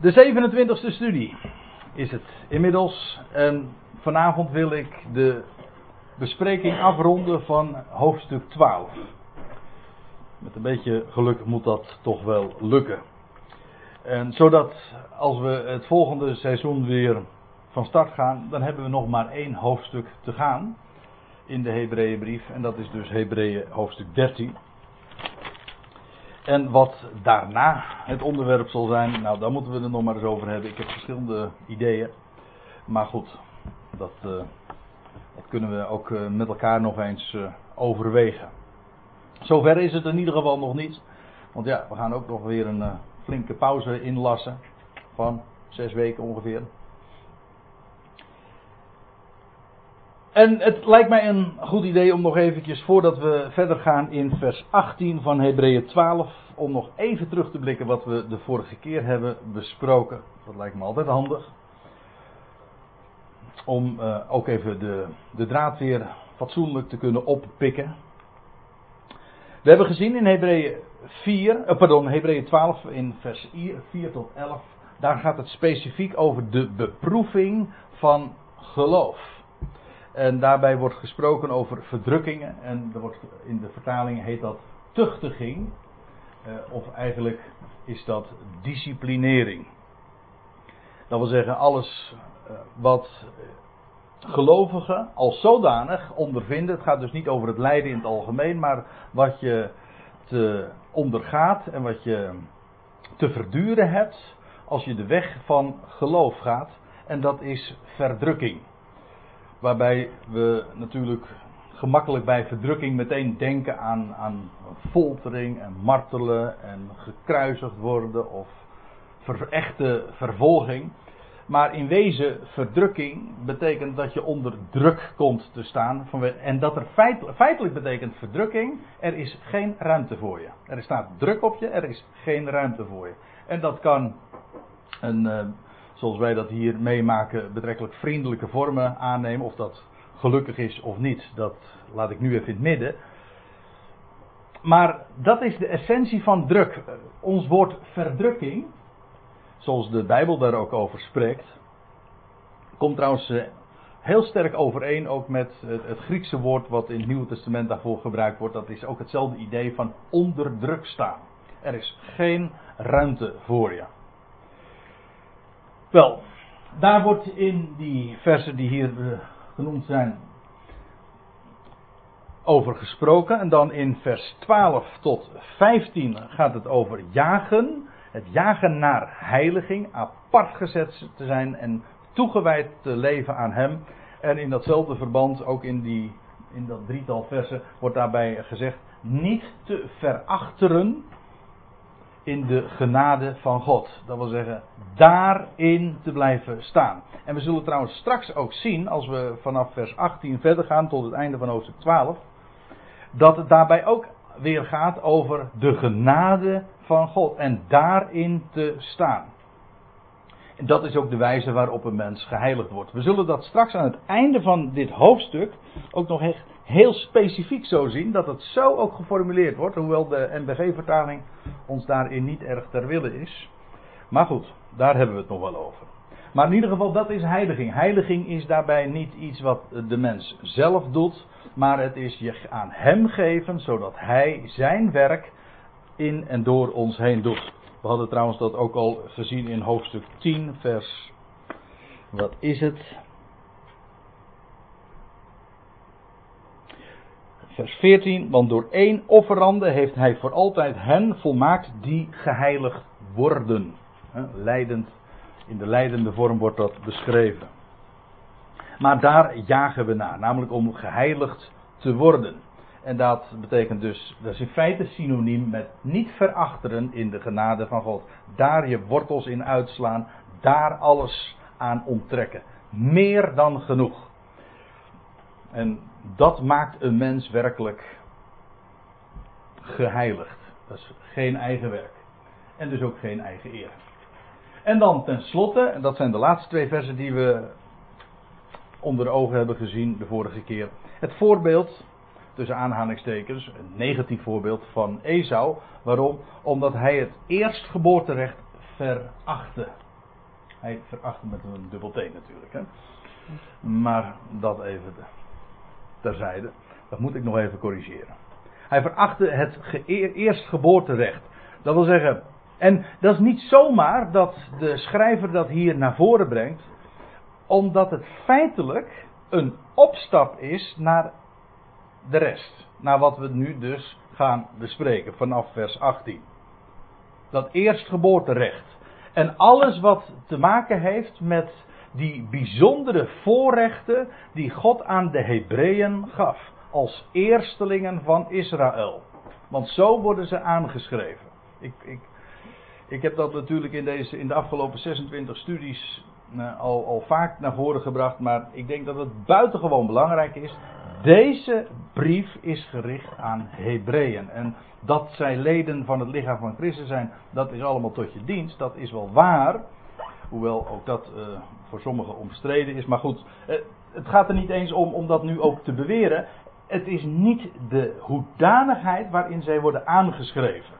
De 27e studie is het inmiddels. En vanavond wil ik de bespreking afronden van hoofdstuk 12. Met een beetje geluk moet dat toch wel lukken. En zodat als we het volgende seizoen weer van start gaan, dan hebben we nog maar één hoofdstuk te gaan in de Hebreeënbrief. En dat is dus Hebreeën hoofdstuk 13. En wat daarna het onderwerp zal zijn, nou daar moeten we het nog maar eens over hebben. Ik heb verschillende ideeën. Maar goed, dat, uh, dat kunnen we ook uh, met elkaar nog eens uh, overwegen. Zover is het in ieder geval nog niet. Want ja, we gaan ook nog weer een flinke pauze inlassen. Van zes weken ongeveer. En het lijkt mij een goed idee om nog eventjes voordat we verder gaan in vers 18 van Hebreeën 12, om nog even terug te blikken wat we de vorige keer hebben besproken. Dat lijkt me altijd handig. Om uh, ook even de, de draad weer fatsoenlijk te kunnen oppikken. We hebben gezien in Hebreeën 4, uh, pardon, Hebreeën 12 in vers 4 tot 11. Daar gaat het specifiek over de beproeving van geloof. En daarbij wordt gesproken over verdrukkingen. En er wordt, in de vertaling heet dat tuchtiging. Uh, of eigenlijk is dat disciplinering. Dat wil zeggen, alles uh, wat gelovigen als zodanig ondervinden. Het gaat dus niet over het lijden in het algemeen, maar wat je te ondergaat en wat je te verduren hebt als je de weg van geloof gaat. En dat is verdrukking. Waarbij we natuurlijk gemakkelijk bij verdrukking meteen denken aan, aan foltering en martelen en gekruisigd worden of ver, echte vervolging. Maar in wezen, verdrukking betekent dat je onder druk komt te staan. En dat er feitelijk, betekent verdrukking, er is geen ruimte voor je. Er staat druk op je, er is geen ruimte voor je. En dat kan een, eh, zoals wij dat hier meemaken, betrekkelijk vriendelijke vormen aannemen. Of dat gelukkig is of niet, dat laat ik nu even in het midden. Maar dat is de essentie van druk. Ons woord verdrukking, zoals de Bijbel daar ook over spreekt, komt trouwens eh, heel sterk overeen ook met het Griekse woord wat in het Nieuwe Testament daarvoor gebruikt wordt. Dat is ook hetzelfde idee van onder druk staan. Er is geen ruimte voor je. Wel, daar wordt in die versen die hier uh, genoemd zijn over gesproken. En dan in vers 12 tot 15 gaat het over jagen. Het jagen naar heiliging, apart gezet te zijn en toegewijd te leven aan Hem. En in datzelfde verband, ook in, die, in dat drietal versen, wordt daarbij gezegd: niet te verachteren in de genade van God. Dat wil zeggen, daarin te blijven staan. En we zullen trouwens straks ook zien, als we vanaf vers 18 verder gaan tot het einde van hoofdstuk 12, dat het daarbij ook weer gaat over de genade van God en daarin te staan. En dat is ook de wijze waarop een mens geheiligd wordt. We zullen dat straks aan het einde van dit hoofdstuk ook nog echt heel specifiek zo zien, dat het zo ook geformuleerd wordt, hoewel de NBG-vertaling ons daarin niet erg ter wille is. Maar goed, daar hebben we het nog wel over. Maar in ieder geval, dat is heiliging. Heiliging is daarbij niet iets wat de mens zelf doet, maar het is je aan hem geven, zodat hij zijn werk in en door ons heen doet. We hadden trouwens dat ook al gezien in hoofdstuk 10, vers. Wat is het? Vers 14, want door één offerande heeft hij voor altijd hen volmaakt die geheiligd worden. Leidend, in de leidende vorm wordt dat beschreven. Maar daar jagen we naar, namelijk om geheiligd te worden. En dat betekent dus, dat is in feite synoniem met niet verachteren in de genade van God. Daar je wortels in uitslaan, daar alles aan onttrekken. Meer dan genoeg. En dat maakt een mens werkelijk geheiligd. Dat is geen eigen werk. En dus ook geen eigen eer. En dan tenslotte, en dat zijn de laatste twee versen die we onder ogen hebben gezien de vorige keer. Het voorbeeld, tussen aanhalingstekens, een negatief voorbeeld van Esau. Waarom? Omdat hij het eerstgeboorterecht verachtte. Hij verachtte met een dubbel T natuurlijk. Hè? Maar dat even terzijde. Dat moet ik nog even corrigeren. Hij verachtte het eerstgeboorterecht. Dat wil zeggen, en dat is niet zomaar dat de schrijver dat hier naar voren brengt, omdat het feitelijk een opstap is naar de rest. Naar wat we nu dus gaan bespreken vanaf vers 18. Dat eerstgeboorterecht. En alles wat te maken heeft met die bijzondere voorrechten die God aan de Hebreeën gaf. Als eerstelingen van Israël. Want zo worden ze aangeschreven. Ik, ik, ik heb dat natuurlijk in, deze, in de afgelopen 26 studies uh, al, al vaak naar voren gebracht. Maar ik denk dat het buitengewoon belangrijk is. Deze brief is gericht aan Hebreeën. En dat zij leden van het lichaam van Christus zijn, dat is allemaal tot je dienst. Dat is wel waar. Hoewel ook dat uh, voor sommigen omstreden is. Maar goed, uh, het gaat er niet eens om om dat nu ook te beweren. Het is niet de hoedanigheid waarin zij worden aangeschreven.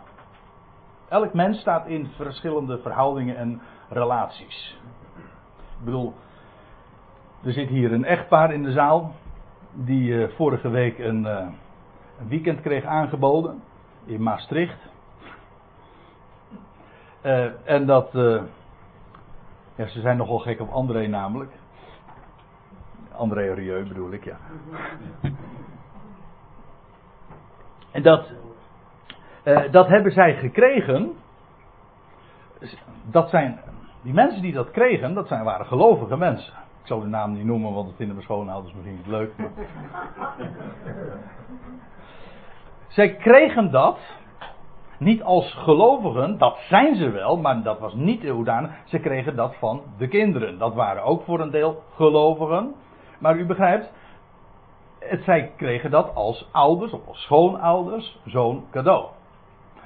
Elk mens staat in verschillende verhoudingen en relaties. Ik bedoel, er zit hier een echtpaar in de zaal. Die uh, vorige week een, uh, een, weekend kreeg aangeboden. In Maastricht. En dat. Ja, ze zijn nogal gek op André namelijk. André Rieu bedoel ik, ja. En dat. dat hebben zij gekregen. Dat zijn die mensen die dat kregen, dat zijn, waren gelovige mensen. Ik zal de naam niet noemen, want dat vinden mijn schoonouders misschien niet leuk. Maar... Zij kregen dat niet als gelovigen, dat zijn ze wel, maar dat was niet de hoedanig. Ze kregen dat van de kinderen. Dat waren ook voor een deel gelovigen. Maar u begrijpt, het, zij kregen dat als ouders of als schoonouders zo'n cadeau.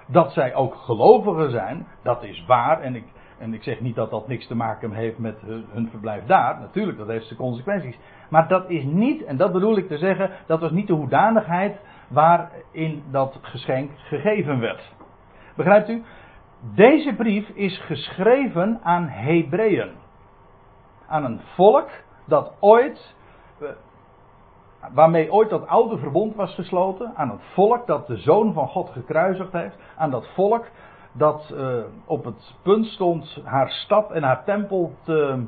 Dat zij ook gelovigen zijn, dat is waar. En ik, en ik zeg niet dat dat niks te maken heeft met hun, verblijf daar. Natuurlijk, dat heeft zijn consequenties. Maar dat is niet, en dat bedoel ik te zeggen, dat was niet de hoedanigheid waarin dat geschenk gegeven werd. Begrijpt u? Deze brief is geschreven aan Hebreeën. Aan een volk dat ooit, eh, waarmee ooit dat oude verbond was gesloten. Aan het volk dat de zoon van God gekruisigd heeft. Aan dat volk dat uh, op het punt stond haar stad en haar tempel te,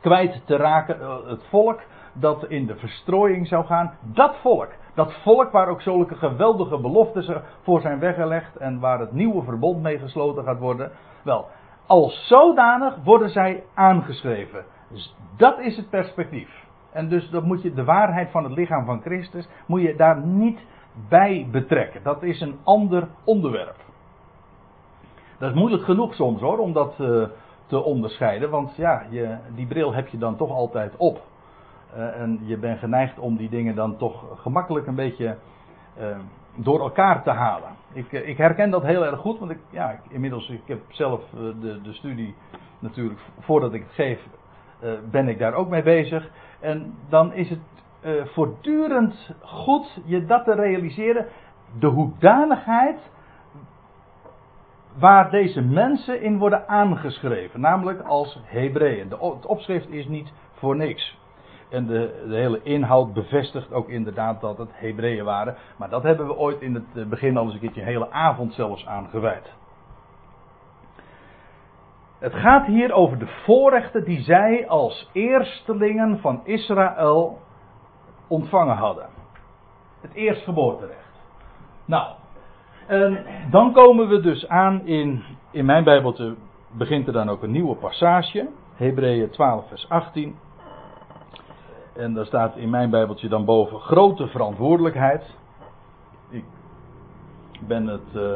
kwijt te raken. Uh, het volk dat in de verstrooiing zou gaan. Dat volk. Dat volk waar ook zulke geweldige beloftes voor zijn weggelegd en waar het nieuwe verbond mee gesloten gaat worden. Wel, als zodanig worden zij aangeschreven. Dus dat is het perspectief. En dus dat moet je, de waarheid van het lichaam van Christus moet je daar niet bij betrekken. Dat is een ander onderwerp. Dat is moeilijk genoeg soms hoor, om dat uh, te onderscheiden. Want ja, je, die bril heb je dan toch altijd op. Uh, en je bent geneigd om die dingen dan toch gemakkelijk een beetje uh, door elkaar te halen. Ik, ik, herken dat heel erg goed, want ik, ja, ik, inmiddels, ik heb zelf de, de studie natuurlijk, voordat ik het geef, ben ik daar ook mee bezig. En dan is het voortdurend goed je dat te realiseren. De hoedanigheid waar deze mensen in worden aangeschreven, namelijk als Hebreeën. Het opschrift is niet voor niks. En de, de, hele inhoud bevestigt ook inderdaad dat het Hebreeën waren. Maar dat hebben we ooit in het eh, begin al eens een keertje een hele avond zelfs aan gewijd. Het gaat hier over de voorrechten die zij als eerstelingen van Israël ontvangen hadden. Het eerstgeboorterecht. Nou, en dan komen we dus aan in, in mijn Bijbeltje begint er dan ook een nieuwe passage. Hebreeën 12 vers 18. En daar staat in mijn Bijbeltje dan boven grote verantwoordelijkheid. Ik ben het. Uh,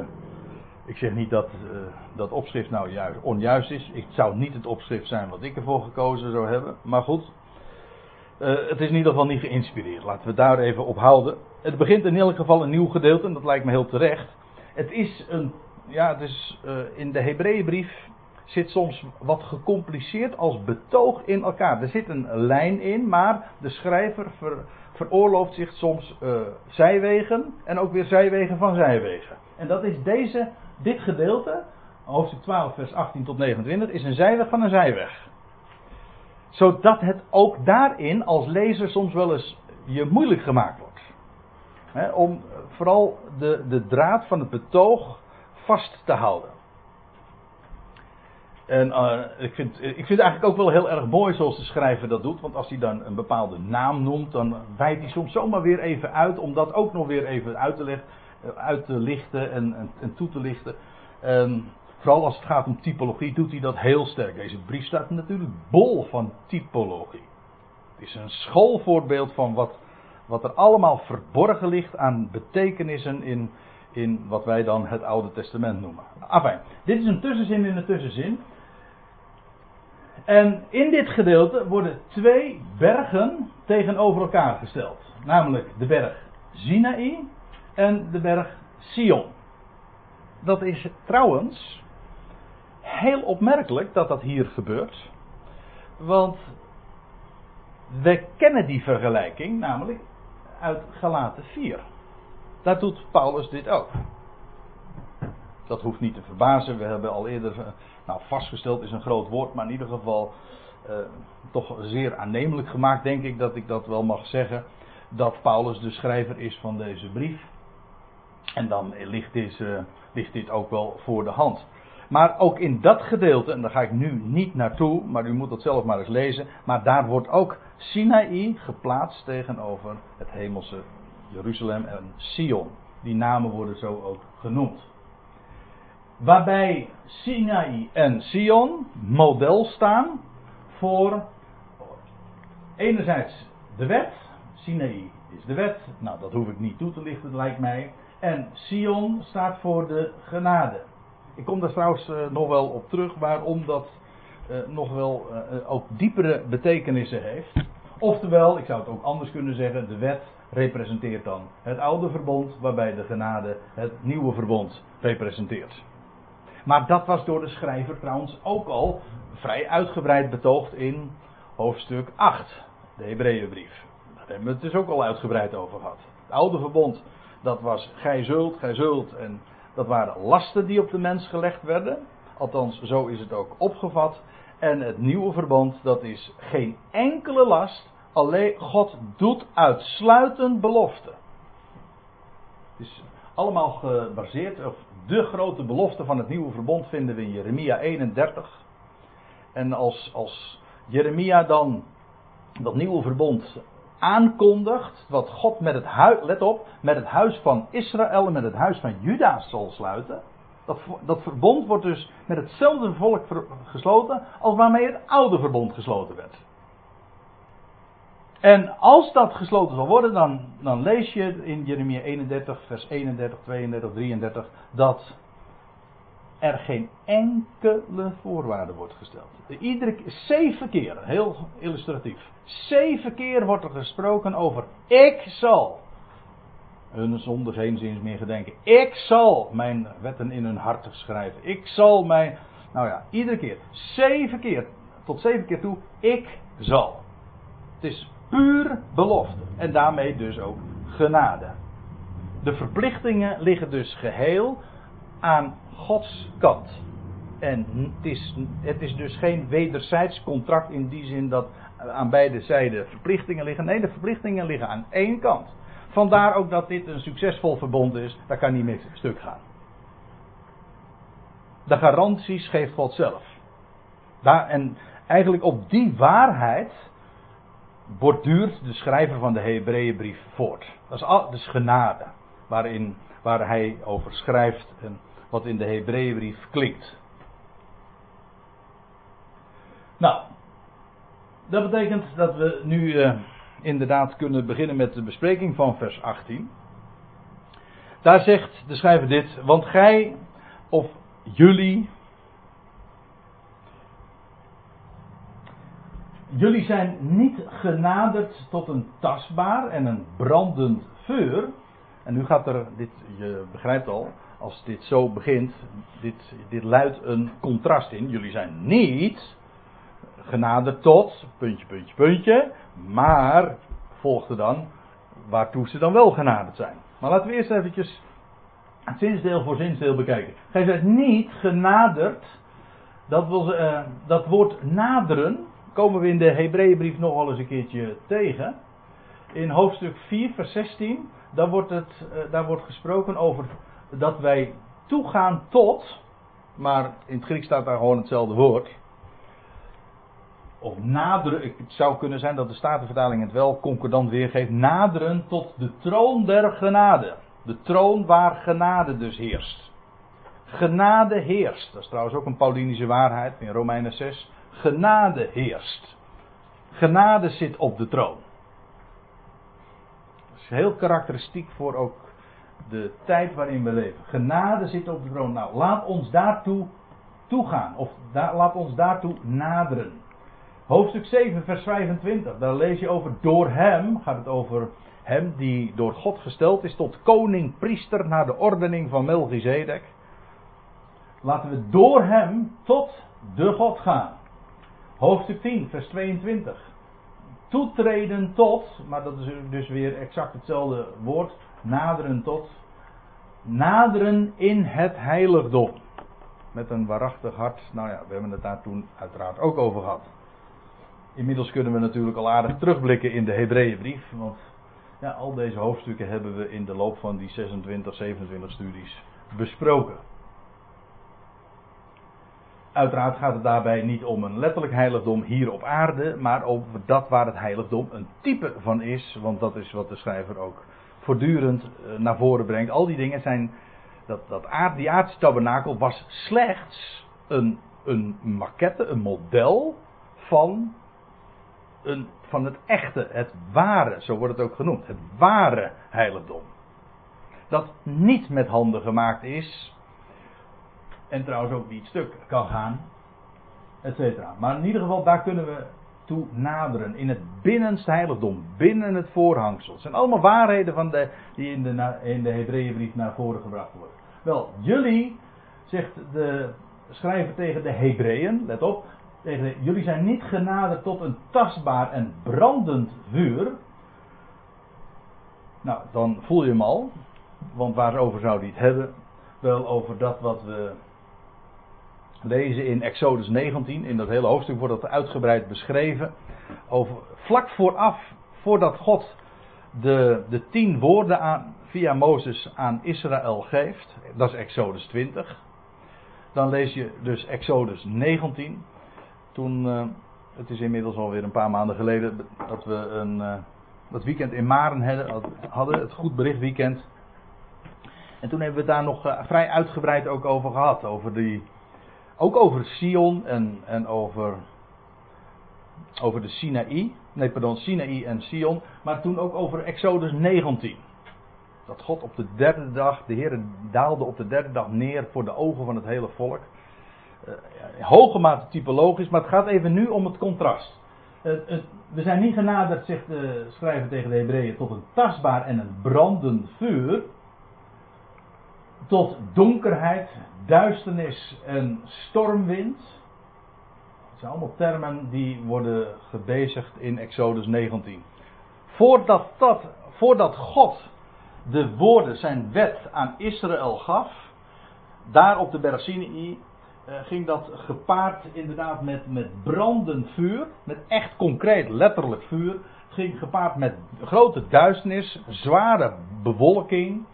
ik zeg niet dat uh, dat opschrift nou juist, onjuist is. Het zou niet het opschrift zijn wat ik ervoor gekozen zou hebben. Maar goed. Uh, het is in ieder geval niet geïnspireerd. Laten we daar even op houden. Het begint in elk geval een nieuw gedeelte en dat lijkt me heel terecht. Het is een, ja, het is, in de Hebreeënbrief zit soms wat gecompliceerd als betoog in elkaar. Er zit een lijn in, maar de schrijver ver, veroorlooft zich soms uh, zijwegen en ook weer zijwegen van zijwegen. En dat is deze, dit gedeelte hoofdstuk 12, vers 18 tot 29, is een zijweg van een zijweg. Zodat het ook daarin als lezer soms wel eens je moeilijk gemaakt wordt. om vooral de, de draad van het betoog vast te houden. En uh, ik, vind, ik vind het eigenlijk ook wel heel erg mooi zoals de schrijver dat doet. Want als hij dan een bepaalde naam noemt, dan wijdt hij soms zomaar weer even uit. Om dat ook nog weer even uit te, leggen, eh, uit te lichten en, en, en toe te lichten. En vooral als het gaat om typologie doet hij dat heel sterk. Deze brief staat natuurlijk bol van typologie. Het is een schoolvoorbeeld van wat, wat er allemaal verborgen ligt aan betekenissen in, in wat wij dan het Oude Testament noemen. Enfin, dit is een tussenzin in een tussenzin. En in dit gedeelte worden twee bergen tegenover elkaar gesteld. Namelijk de berg Sinaï en de berg Sion. Dat is trouwens heel opmerkelijk dat dat hier gebeurt. Want we kennen die vergelijking namelijk uit Galaten 4. Daar doet Paulus dit ook. Dat hoeft niet te verbazen. We hebben al eerder, nou vastgesteld is een groot woord, maar in ieder geval uh, toch zeer aannemelijk gemaakt, denk ik dat ik dat wel mag zeggen. Dat Paulus de schrijver is van deze brief. En dan ligt, deze, ligt dit ook wel voor de hand. Maar ook in dat gedeelte, en daar ga ik nu niet naartoe, maar u moet dat zelf maar eens lezen. Maar daar wordt ook Sinaï geplaatst tegenover het hemelse Jeruzalem en Sion. Die namen worden zo ook genoemd. Waarbij Sinaï en Sion model staan voor enerzijds de wet. Sinaï is de wet. Nou, dat hoef ik niet toe te lichten, lijkt mij. En Sion staat voor de genade. Ik kom daar trouwens uh, nog wel op terug waarom dat uh, nog wel uh, ook diepere betekenissen heeft. Oftewel, ik zou het ook anders kunnen zeggen, de wet representeert dan het oude verbond, waarbij de genade het nieuwe verbond representeert. Maar dat was door de schrijver trouwens ook al vrij uitgebreid betoogd in hoofdstuk 8, de Hebreeënbrief. Daar hebben we het dus ook al uitgebreid over gehad. Het oude verbond, dat was gij zult, gij zult. En dat waren lasten die op de mens gelegd werden. Althans, zo is het ook opgevat. En het nieuwe verbond, dat is geen enkele last. Alleen God doet uitsluitend belofte. Het is allemaal gebaseerd, of de grote belofte van het nieuwe verbond vinden we in Jeremia 31. En als, als Jeremia dan dat nieuwe verbond aankondigt, wat God met het huis, let op, met het huis van Israël en met het huis van Juda zal sluiten. Dat, dat verbond wordt dus met hetzelfde volk gesloten als waarmee het oude verbond gesloten werd. En als dat gesloten zal worden, dan, dan lees je in Jeremia 31, vers 31, 32, 33 dat er geen enkele voorwaarde wordt gesteld. Iedere zeven keer, heel illustratief. Zeven keer wordt er gesproken over ik zal hun zonde geen zins meer gedenken. Ik zal mijn wetten in hun hart schrijven. Ik zal mijn, nou ja, iedere keer, zeven keer, tot zeven keer toe, ik zal. Het is puur belofte en daarmee dus ook genade. De verplichtingen liggen dus geheel aan Gods kant. En het is, het is dus geen wederzijds contract in die zin dat aan beide zijden verplichtingen liggen. Nee, de verplichtingen liggen aan één kant. Vandaar ook dat dit een succesvol verbond is. Daar kan niet meer stuk gaan. De garanties geeft God zelf. Daar, en eigenlijk op die waarheid borduurt de schrijver van de Hebreeënbrief voort. Dat is, al, is genade. Waarin, waar hij over schrijft en wat in de Hebreeënbrief klinkt. Nou, dat betekent dat we nu uh, inderdaad kunnen beginnen met de bespreking van vers 18. Daar zegt de schrijver dit, want gij of jullie, jullie zijn niet genaderd tot een tastbaar en een brandend vuur. En nu gaat er, dit, je begrijpt al, als dit zo begint, dit, dit luidt een contrast in. Jullie zijn niet genade tot, puntje, puntje, puntje, maar volgde dan waartoe ze dan wel genaderd zijn. Maar laten we eerst eventjes zinsdeel voor zinsdeel bekijken. Gij zijt niet genaderd. Dat, wil, uh, dat woord naderen komen we in de Hebreeënbrief nog wel eens een keertje tegen. In hoofdstuk 4, vers 16, daar wordt, het, uh, daar wordt gesproken over dat wij toegaan tot, maar in het Grieks staat daar gewoon hetzelfde woord. Of naderen, het zou kunnen zijn dat de Statenvertaling het wel concordant weergeeft. Naderen tot de troon der genade. De troon waar genade dus heerst. Genade heerst. Dat is trouwens ook een Paulinische waarheid in Romeinen 6. Genade heerst. Genade zit op de troon. Dat is heel karakteristiek voor ook de tijd waarin we leven. Genade zit op de troon. Nou, laat ons daartoe toegaan. Of laat ons daartoe naderen. Hoofdstuk 7, vers 25. Daar lees je over door hem. Gaat het over hem die door God gesteld is tot koning, priester naar de ordening van Melchizedek. Laten we door hem tot de God gaan. Hoofdstuk 10, vers 22. Toetreden tot, maar dat is dus weer exact hetzelfde woord, naderen tot. Naderen in het heiligdom. Met een waarachtig hart. Nou ja, we hebben het daar toen uiteraard ook over gehad. Inmiddels kunnen we natuurlijk al aardig terugblikken in de Hebreeënbrief. Want ja, al deze hoofdstukken hebben we in de loop van die 26, 27 studies besproken. Uiteraard gaat het daarbij niet om een letterlijk heiligdom hier op aarde, maar over dat waar het heiligdom een type van is. Want dat is wat de schrijver ook voortdurend eh, naar voren brengt. Al die dingen zijn. Dat, dat aard, die aardse tabernakel was slechts een, een maquette, een model van een, van het echte, het ware, zo wordt het ook genoemd. Het ware heiligdom. Dat niet met handen gemaakt is. En trouwens ook niet stuk kan gaan. Etcetera. Maar in ieder geval, daar kunnen we toe naderen. In het binnenste heiligdom. Binnen het voorhangsel. Het zijn allemaal waarheden van de, die in de, in de Hebreeënbrief naar voren gebracht worden. Wel, jullie, zegt de schrijver tegen de Hebreeën, let op, tegen jullie zijn niet genaderd tot een tastbaar en brandend vuur. Nou, dan voel je hem al. Want waarover zou hij het hebben? Wel over dat wat we lezen in Exodus 19. In dat hele hoofdstuk wordt dat uitgebreid beschreven. Over, vlak vooraf, voordat God de, de tien woorden aan, via Mozes aan Israël geeft. Dat is Exodus 20. Dan lees je dus Exodus 19 toen, uh, het is inmiddels alweer een paar maanden geleden, dat we een, uh, dat weekend in Maren hadden, het Goed Bericht Weekend. En toen hebben we het daar nog uh, vrij uitgebreid ook over gehad. Over die, ook over Sion en, en over, over de Sinaï. Nee, pardon, Sinaï en Sion. Maar toen ook over Exodus 19. Dat God op de derde dag, de Heer daalde op de derde dag neer voor de ogen van het hele volk in eh, hoge mate typologisch, maar het gaat even nu om het contrast. we zijn niet genaderd, zegt de schrijver tegen de Hebreeën, tot een tastbaar en een brandend vuur. Tot donkerheid, duisternis en stormwind. Het zijn allemaal termen die worden gebezigd in Exodus 19. Voordat, dat, voordat God de woorden, zijn wet aan Israël gaf, daar op de berg uh, ging dat gepaard inderdaad met, met brandend vuur. Met echt concreet, letterlijk vuur. ging gepaard met grote duisternis, zware bewolking,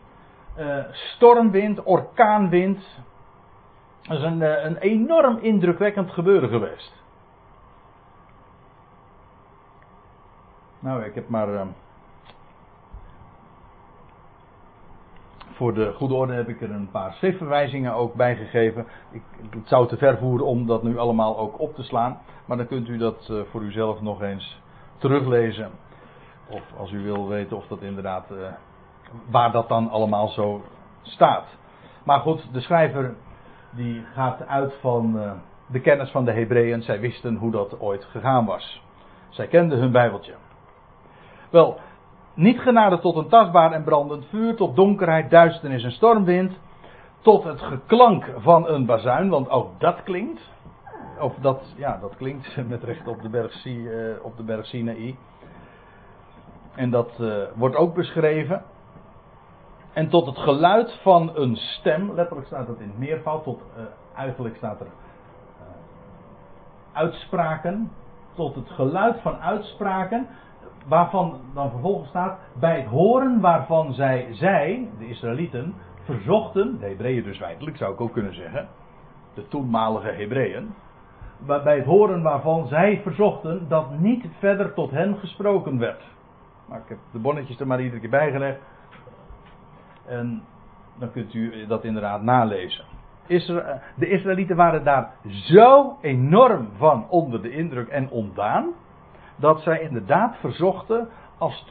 uh, stormwind, orkaanwind. Dat is een, uh, een enorm indrukwekkend gebeuren geweest. Nou, ik heb maar voor de goede orde heb ik er een paar schriftverwijzingen ook bij gegeven. Ik, het zou te ver voeren om dat nu allemaal ook op te slaan. Maar dan kunt u dat uh, voor uzelf nog eens teruglezen. Of als u wil weten of dat inderdaad. Uh, waar dat dan allemaal zo staat. Maar goed, de schrijver die gaat uit van uh, de kennis van de Hebreeën. Zij wisten hoe dat ooit gegaan was. Zij kenden hun Bijbeltje. Wel, niet genade tot een tastbaar en brandend vuur, tot donkerheid, duisternis en stormwind, tot het geklank van een bazuin, want ook dat klinkt. Of dat, ja, dat klinkt met recht op de berg, uh, op de berg Sinaï. En dat uh, wordt ook beschreven. En tot het geluid van een stem, letterlijk staat het in het meervoud, tot, eigenlijk staat er uh, uitspraken, tot het geluid van uitspraken, waarvan dan vervolgens staat, bij het horen waarvan zij, zij, de Israëlieten, verzochten, de Hebreeën dus feitelijk, zou ik ook kunnen zeggen, de toenmalige Hebreeën, bij het horen waarvan zij verzochten dat niet verder tot hen gesproken werd. Maar ik heb de bonnetjes er maar iedere keer bij gelegd. En dan kunt u dat inderdaad nalezen. de Israëlieten waren daar zo enorm van onder de indruk en ontdaan. Dat zij inderdaad verzochten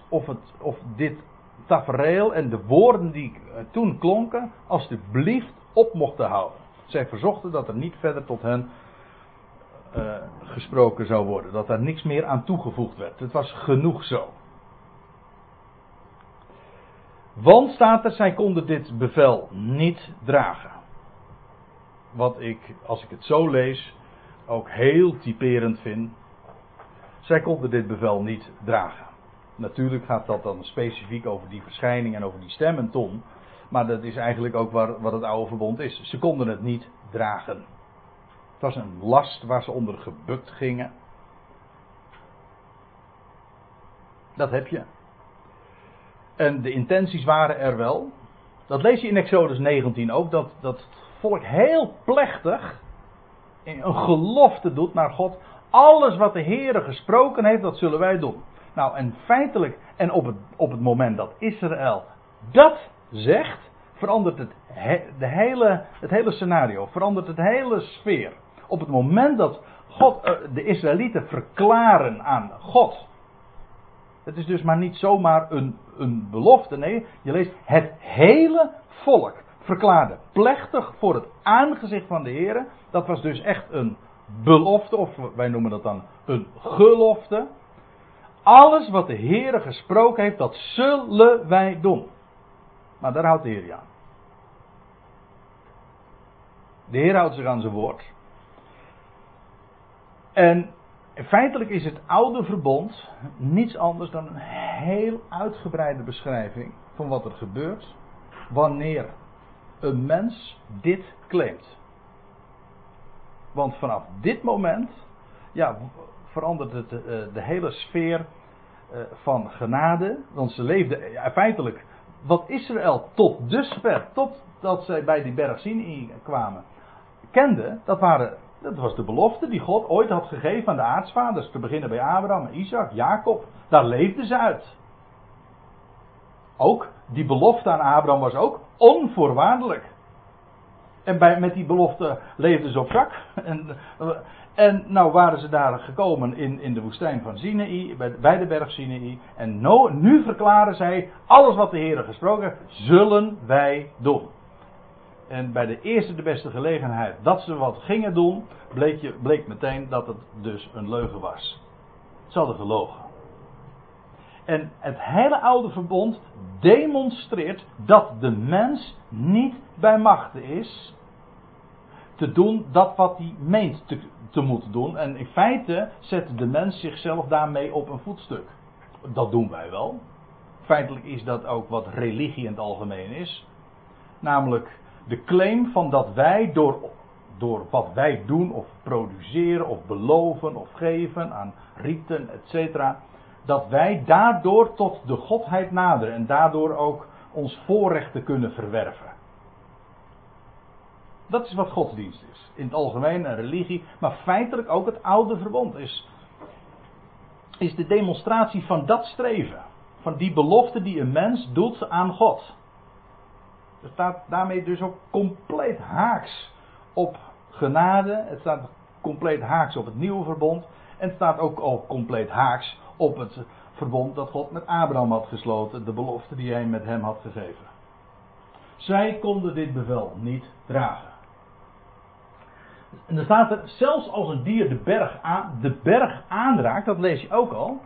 of, het, of dit tafereel en de woorden die toen klonken, alstublieft op mochten houden. Zij verzochten dat er niet verder tot hen uh, gesproken zou worden. Dat daar niks meer aan toegevoegd werd. Het was genoeg zo. Want staat er, zij konden dit bevel niet dragen. Wat ik, als ik het zo lees, ook heel typerend vind. Zij konden dit bevel niet dragen. Natuurlijk gaat dat dan specifiek over die verschijning en over die stem en ton. Maar dat is eigenlijk ook waar, wat het oude verbond is. Ze konden het niet dragen. Het was een last waar ze onder gebukt gingen. Dat heb je. En de intenties waren er wel. Dat lees je in Exodus 19 ook. Dat, dat het volk heel plechtig een gelofte doet naar God. Alles wat de Heer gesproken heeft, dat zullen wij doen. Nou, en feitelijk, en op het, op het moment dat Israël dat zegt, verandert het, de hele, het hele scenario, verandert het hele sfeer. Op het moment dat God, eh, de Israëlieten verklaren aan God. Het is dus maar niet zomaar een, een belofte. Nee, je leest het hele volk verklaarde plechtig voor het aangezicht van de Heer. Dat was dus echt een belofte, of wij noemen dat dan een gelofte. Alles wat de Heer gesproken heeft, dat zullen wij doen. Maar daar houdt de Heer aan. De Heer houdt zich aan zijn woord. En feitelijk is het oude verbond niets anders dan een heel uitgebreide beschrijving van wat er gebeurt wanneer een mens dit claimt. Want vanaf dit moment ja, verandert het de, eh, de hele sfeer eh, van genade. Want ze leefden feitelijk wat Israël tot dusver, totdat zij bij die berg Sinai kwamen, kende, dat waren dat was de belofte die God ooit had gegeven aan de aartsvaders. Te beginnen bij Abraham, Isaac, Jacob. Daar leefden ze uit. Ook die belofte aan Abraham was ook onvoorwaardelijk. En bij, met die belofte leefden ze op zak. En, en nou waren ze daar gekomen in, in de woestijn van Sinaï, bij, bij de berg Sinaï. En nu verklaren zij, alles wat de Heer gesproken heeft, zullen wij doen. En bij de eerste de beste gelegenheid dat ze wat gingen doen, bleek, je, bleek meteen dat het dus een leugen was. Ze hadden gelogen. En het hele oude verbond demonstreert dat de mens niet bij machten is te doen dat wat hij meent te, te moeten doen. En in feite zet de mens zichzelf daarmee op een voetstuk. Dat doen wij wel. Feitelijk is dat ook wat religie in het algemeen is. Namelijk de claim van dat wij door, door wat wij doen of produceren of beloven of geven aan riten, etc. Dat wij daardoor tot de godheid naderen en daardoor ook ons voorrechten kunnen verwerven. Dat is wat godsdienst is. In het algemeen een religie, maar feitelijk ook het oude verbond is, is de demonstratie van dat streven. Van die belofte die een mens doet aan God. Het staat daarmee dus ook compleet haaks op genade. Het staat compleet haaks op het nieuwe verbond. En het staat ook al compleet haaks op het verbond dat God met Abraham had gesloten. De belofte die hij met hem had gegeven. Zij konden dit bevel niet dragen. En dan staat er, zelfs als een dier de berg, aan, de berg aanraakt, dat lees je ook al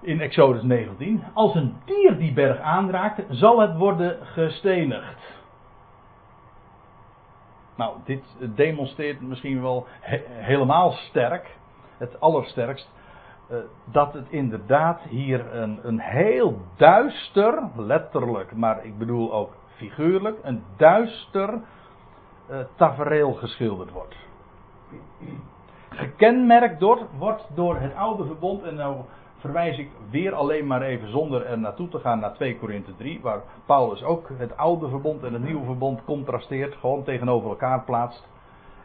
in Exodus 19. Als een dier die berg aanraakt, zal het worden gestenigd. Nou, dit demonstreert misschien wel helemaal sterk, het allersterkst, uh, dat het inderdaad hier een, een heel duister, letterlijk, maar ik bedoel ook figuurlijk, een duister uh, tafereel geschilderd wordt. Gekenmerkt door, wordt door het oude verbond, en nou verwijs ik weer alleen maar even zonder er naartoe te gaan naar 2 Korinthe 3, waar Paulus ook het oude verbond en het nieuwe verbond contrasteert, gewoon tegenover elkaar plaatst.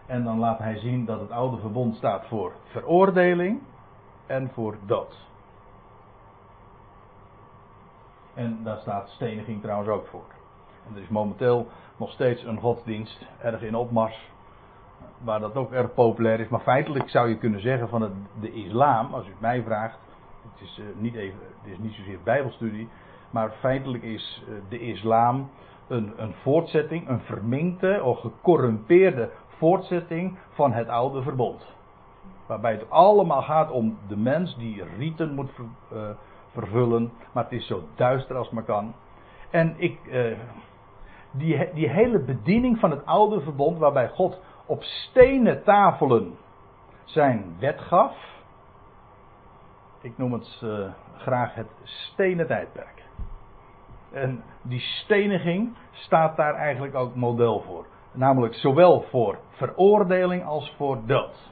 En dan laat hij zien dat het oude verbond staat voor veroordeling en voor dood. En daar staat steniging trouwens ook voor. En er is momenteel nog steeds een godsdienst erg in opmars. Waar dat ook erg populair is. Maar feitelijk zou je kunnen zeggen van het, de islam, als u het mij vraagt. Het is, uh, niet even, het is niet zozeer bijbelstudie. Maar feitelijk is uh, de islam een, een voortzetting, een verminkte of gecorrumpeerde voortzetting van het oude verbond. Waarbij het allemaal gaat om de mens die riten moet uh, vervullen. Maar het is zo duister als maar kan. En ik, die, die hele bediening van het oude verbond, waarbij God op stenen tafelen zijn wet gaf. Ik noem het uh, graag het stenen tijdperk. En die steniging staat daar eigenlijk ook model voor. Namelijk zowel voor veroordeling als voor dood.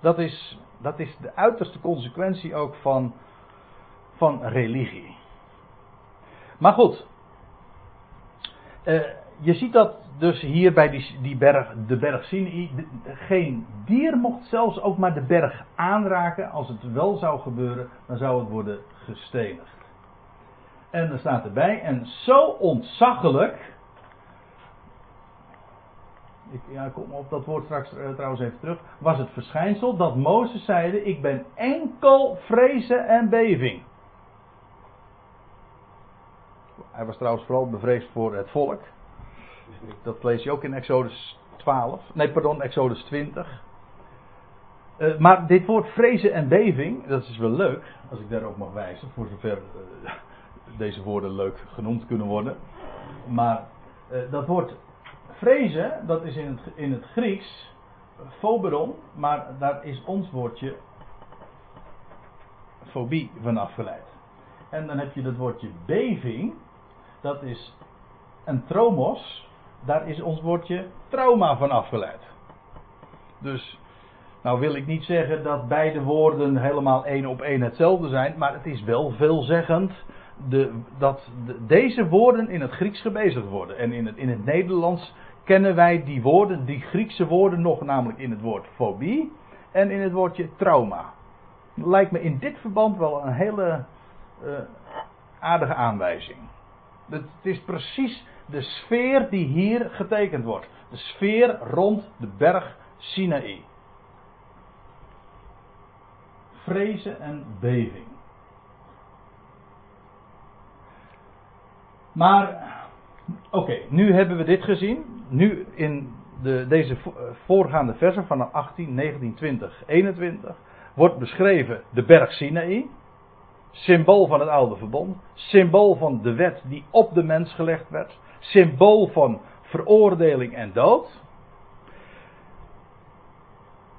Dat is, dat is de uiterste consequentie ook van, van religie. Maar goed. Uh, je ziet dat dus hier bij die, die berg, de berg Sinai. Geen dier mocht zelfs ook maar de berg aanraken. Als het wel zou gebeuren, dan zou het worden gestenigd. En er staat erbij, en zo ontzaglijk. Ik ja, kom op dat woord straks uh, trouwens even terug. Was het verschijnsel dat Mozes zeide: Ik ben enkel vrezen en beving. Hij was trouwens vooral bevreesd voor het volk. Dat lees je ook in Exodus 12. Nee, pardon, Exodus 20. Uh, maar dit woord vrezen en beving, dat is wel leuk, als ik daar ook mag wijzen, voor zover uh, deze woorden leuk genoemd kunnen worden. Maar uh, dat woord vrezen, dat is in het, in het Grieks foberon, maar daar is ons woordje fobie van afgeleid. En dan heb je dat woordje beving, dat is een tromos, daar is ons woordje trauma van afgeleid. Dus, nou wil ik niet zeggen dat beide woorden helemaal één op één hetzelfde zijn, maar het is wel veelzeggend de, dat de, deze woorden in het Grieks gebezigd worden. En in het, in het Nederlands kennen wij die woorden, die Griekse woorden nog, namelijk in het woord fobie en in het woordje trauma. Lijkt me in dit verband wel een hele uh, aardige aanwijzing. Het is precies de sfeer die hier getekend wordt. De sfeer rond de berg Sinaï. Vrezen en beving. Maar, oké, nu hebben we dit gezien. Nu in de, deze voorgaande versen van 18, 19, 20, 21 wordt beschreven de berg Sinaï. Symbool van het oude verbond. Symbool van de wet die op de mens gelegd werd. Symbool van veroordeling en dood.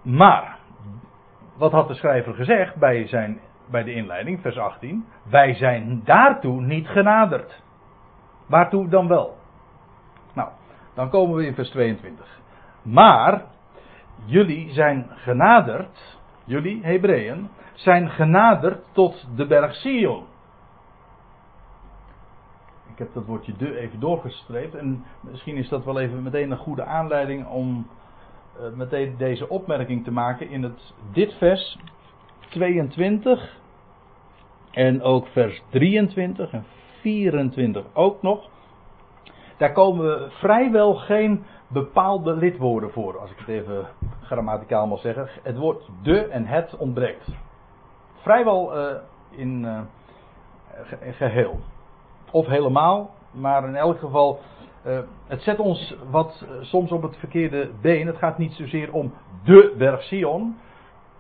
Maar, wat had de schrijver gezegd bij, zijn, bij de inleiding, vers 18? Wij zijn daartoe niet genaderd. Waartoe dan wel? Nou, dan komen we in vers 22. Maar, jullie zijn genaderd, jullie Hebreeën, zijn genaderd tot de berg Sion. Ik heb dat woordje de even doorgestreept en misschien is dat wel even meteen een goede aanleiding om uh, meteen deze opmerking te maken in het, dit vers 22 en ook vers 23 en 24 ook nog. Daar komen vrijwel geen bepaalde lidwoorden voor, als ik het even grammaticaal mag zeggen. Het woord de en het ontbreekt. Vrijwel uh, in uh, geheel. Of helemaal, maar in elk geval, uh, het zet ons wat soms op het verkeerde been. Het gaat niet zozeer om de berg Sion,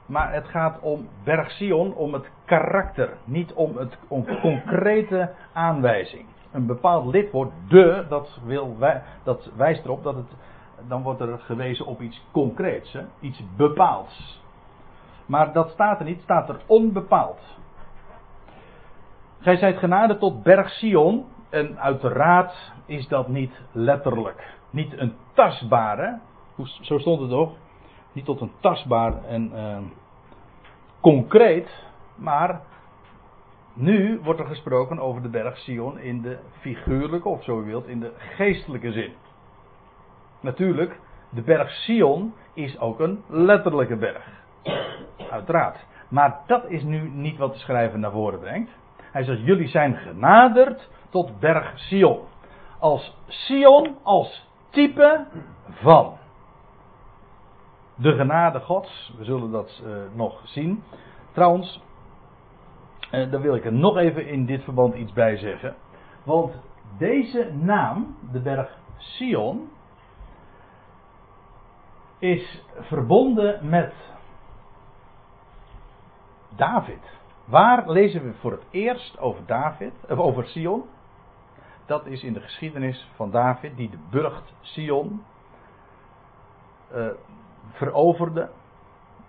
maar het gaat om berg Sion, om het karakter, niet om het om concrete aanwijzing. Een bepaald lidwoord, de, dat, wil dat wijst erop dat het dan wordt er gewezen op iets concreets, hè? iets bepaalds. Maar dat staat er niet, staat er onbepaald. Gij zijt genade tot berg Sion. En uiteraard is dat niet letterlijk. Niet een tastbare. Zo stond het toch? Niet tot een tastbaar en uh, concreet. Maar nu wordt er gesproken over de berg Sion in de figuurlijke, of zo u wilt, in de geestelijke zin. Natuurlijk, de berg Sion is ook een letterlijke berg. Uiteraard. Maar dat is nu niet wat de schrijver naar voren brengt. Hij zegt: Jullie zijn genaderd tot berg Sion. Als Sion, als type van de genade Gods. We zullen dat uh, nog zien. Trouwens, uh, daar wil ik er nog even in dit verband iets bij zeggen. Want deze naam, de berg Sion, is verbonden met David. Waar lezen we voor het eerst over David, of over Sion? Dat is in de geschiedenis van David, die de burcht Sion uh, veroverde.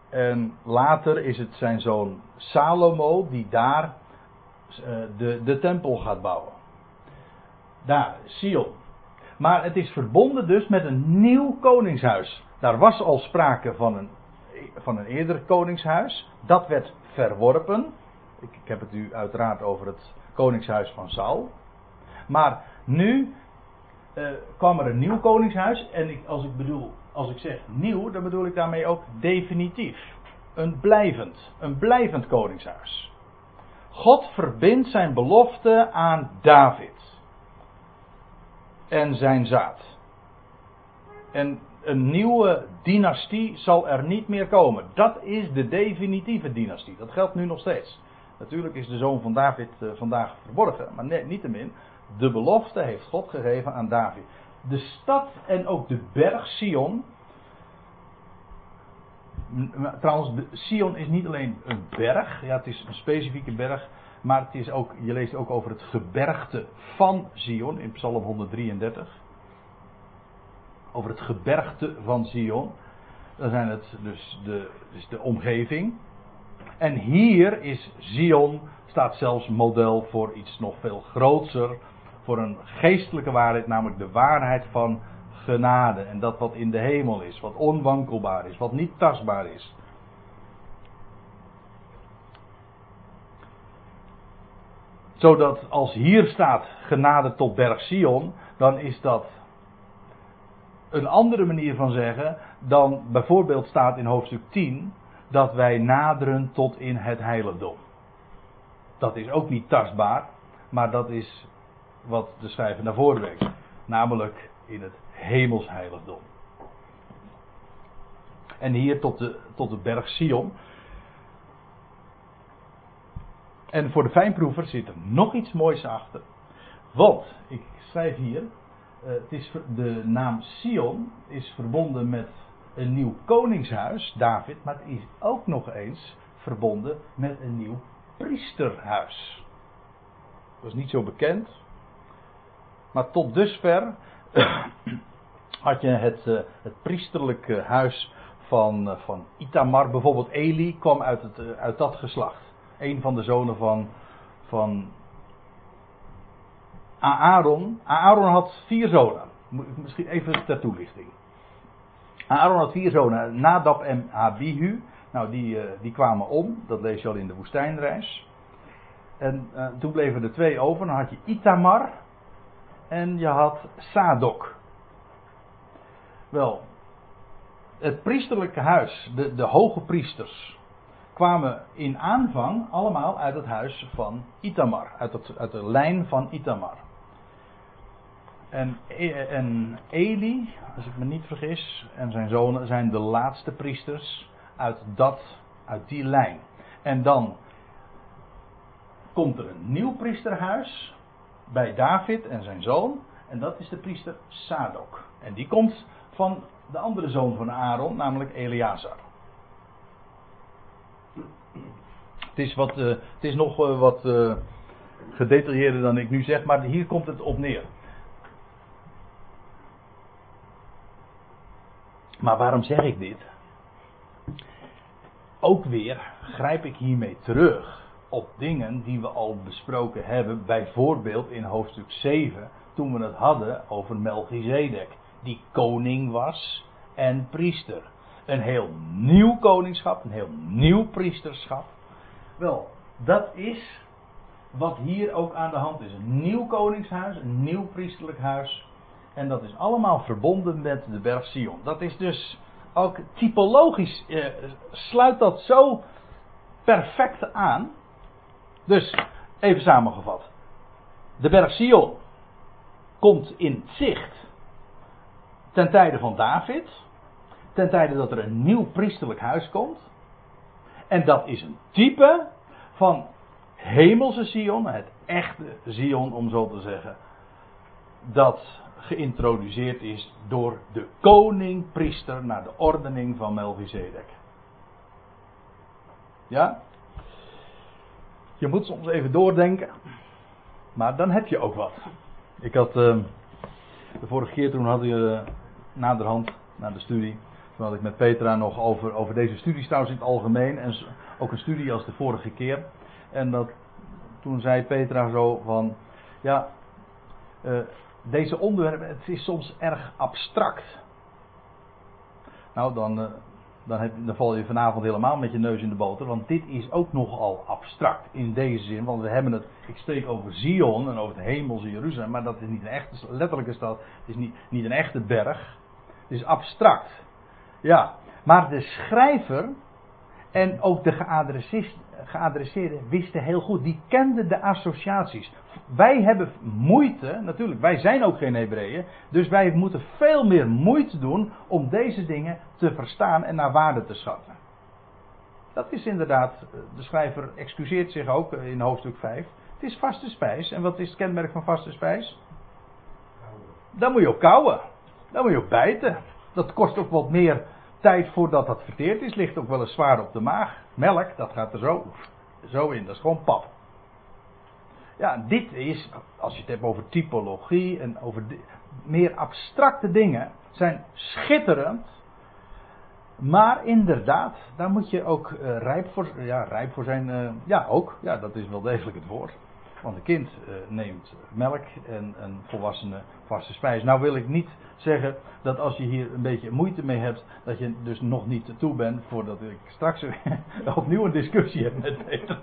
En later is het zijn zoon Salomo die daar uh, de, de tempel gaat bouwen. Daar, Sion. Maar het is verbonden dus met een nieuw koningshuis. Daar was al sprake van een, van een eerder koningshuis. Dat werd verworpen. Ik, heb het u uiteraard over het koningshuis van Saul. Maar nu uh, kwam er een nieuw koningshuis. En ik, als ik bedoel, als ik zeg nieuw, dan bedoel ik daarmee ook definitief. Een blijvend, een blijvend koningshuis. God verbindt zijn belofte aan David. En zijn zaad. En een nieuwe dynastie zal er niet meer komen. Dat is de definitieve dynastie. Dat geldt nu nog steeds. Natuurlijk is de zoon van David uh, vandaag verborgen, maar nee, niettemin, de belofte heeft God gegeven aan David. De stad en ook de berg Sion. Trouwens, Sion is niet alleen een berg, ja, het is een specifieke berg, maar het is ook, je leest ook over het gebergte van Sion in Psalm 133. Over het gebergte van Sion. Dan zijn het dus de, dus de omgeving. En hier is Zion, staat zelfs model voor iets nog veel groter. Voor een geestelijke waarheid, namelijk de waarheid van genade. En dat wat in de hemel is, wat onwankelbaar is, wat niet tastbaar is. Zodat als hier staat genade tot berg Sion, dan is dat een andere manier van zeggen dan bijvoorbeeld staat in hoofdstuk 10 dat wij naderen tot in het heiligdom. Dat is ook niet tastbaar, maar dat is wat de schrijver naar voren brengt. Namelijk in het hemelsheiligdom. En hier tot de, tot de berg Sion. En voor de fijnproever zit er nog iets moois achter. Want, ik schrijf hier, uh, het is, de naam Sion is verbonden met een nieuw koningshuis, David, maar het is ook nog eens verbonden met een nieuw priesterhuis. Dat is niet zo bekend. Maar tot dusver had je het, uh, het priesterlijke huis van, uh, van Itamar. Bijvoorbeeld Eli kwam uit, het, uh, uit dat geslacht. Een van de zonen van, van Aaron. Aaron had vier zonen. Misschien even ter toelichting. Aaron had vier zonen, Nadab en Abihu. Nou, die, uh, die kwamen om, dat lees je al in de woestijnreis. En uh, toen bleven er twee over. Dan had je Itamar en je had Sadok. Wel, het priesterlijke huis, de, de hoge priesters, kwamen in aanvang allemaal uit het huis van Itamar, uit, uit de lijn van Itamar. En, en Eli, als ik me niet vergis, en zijn zonen zijn de laatste priesters uit, dat, uit die lijn. En dan komt er een nieuw priesterhuis bij David en zijn zoon. En dat is de priester Sadok. En die komt van de andere zoon van Aaron, namelijk Eleazar. Het is, wat, uh, het is nog uh, wat gedetailleerder dan ik nu zeg, maar hier komt het op neer. Maar waarom zeg ik dit? Ook weer grijp ik hiermee terug op dingen die we al besproken hebben, bijvoorbeeld in hoofdstuk 7, toen we het hadden over Melchizedek, die koning was en priester. Een heel nieuw koningschap, een heel nieuw priesterschap. Wel, dat is wat hier ook aan de hand is. Een nieuw koningshuis, een nieuw priesterlijk huis. En dat is allemaal verbonden met de berg Sion. Dat is dus ook typologisch, eh, sluit dat zo perfect aan. Dus, even samengevat. De berg Sion komt in zicht ten tijde van David. Ten tijde dat er een nieuw priesterlijk huis komt. En dat is een type van hemelse Sion, het echte Sion om zo te zeggen. Dat geïntroduceerd is door de koning-priester naar de ordening van Melchizedek. Ja? Je moet soms even doordenken, maar dan heb je ook wat. Ik had uh, de vorige keer toen had je uh, naderhand naar de studie. Toen had ik met Petra nog over, over deze studies trouwens in het algemeen. En ook een studie als de vorige keer. En dat, toen zei Petra zo van, ja, uh, deze onderwerpen, het is soms erg abstract. Nou, dan, uh, dan, heb, dan val je vanavond helemaal met je neus in de boter, want dit is ook nogal abstract in deze zin, want we hebben het, ik spreek over Zion en over het hemelse Jeruzalem, maar dat is niet een echte, letterlijke stad, het is niet, niet een echte berg, het is abstract. Ja, maar de schrijver en ook de geadresseerden wisten heel goed, die kenden de associaties. Wij hebben moeite, natuurlijk, wij zijn ook geen Hebreeën, dus wij moeten veel meer moeite doen om deze dingen te verstaan en naar waarde te schatten. Dat is inderdaad, de schrijver excuseert zich ook in hoofdstuk 5. Het is vaste spijs. En wat is het kenmerk van vaste spijs? Dan moet je ook kauwen. Dan moet je ook bijten. Dat kost ook wat meer tijd voordat dat verteerd is, ligt ook wel eens zwaar op de maag. Melk, dat gaat er zo, zo in, dat is gewoon pap. Ja, dit is, als je het hebt over typologie en over meer abstracte dingen, zijn schitterend. Maar inderdaad, daar moet je ook uh, rijp, voor, ja, rijp voor zijn. Uh, ja, ook. Ja, dat is wel degelijk het woord. Want een kind uh, neemt melk en een volwassene vaste. Nou wil ik niet zeggen dat als je hier een beetje moeite mee hebt, dat je dus nog niet toe bent voordat ik straks opnieuw een discussie heb met Peter.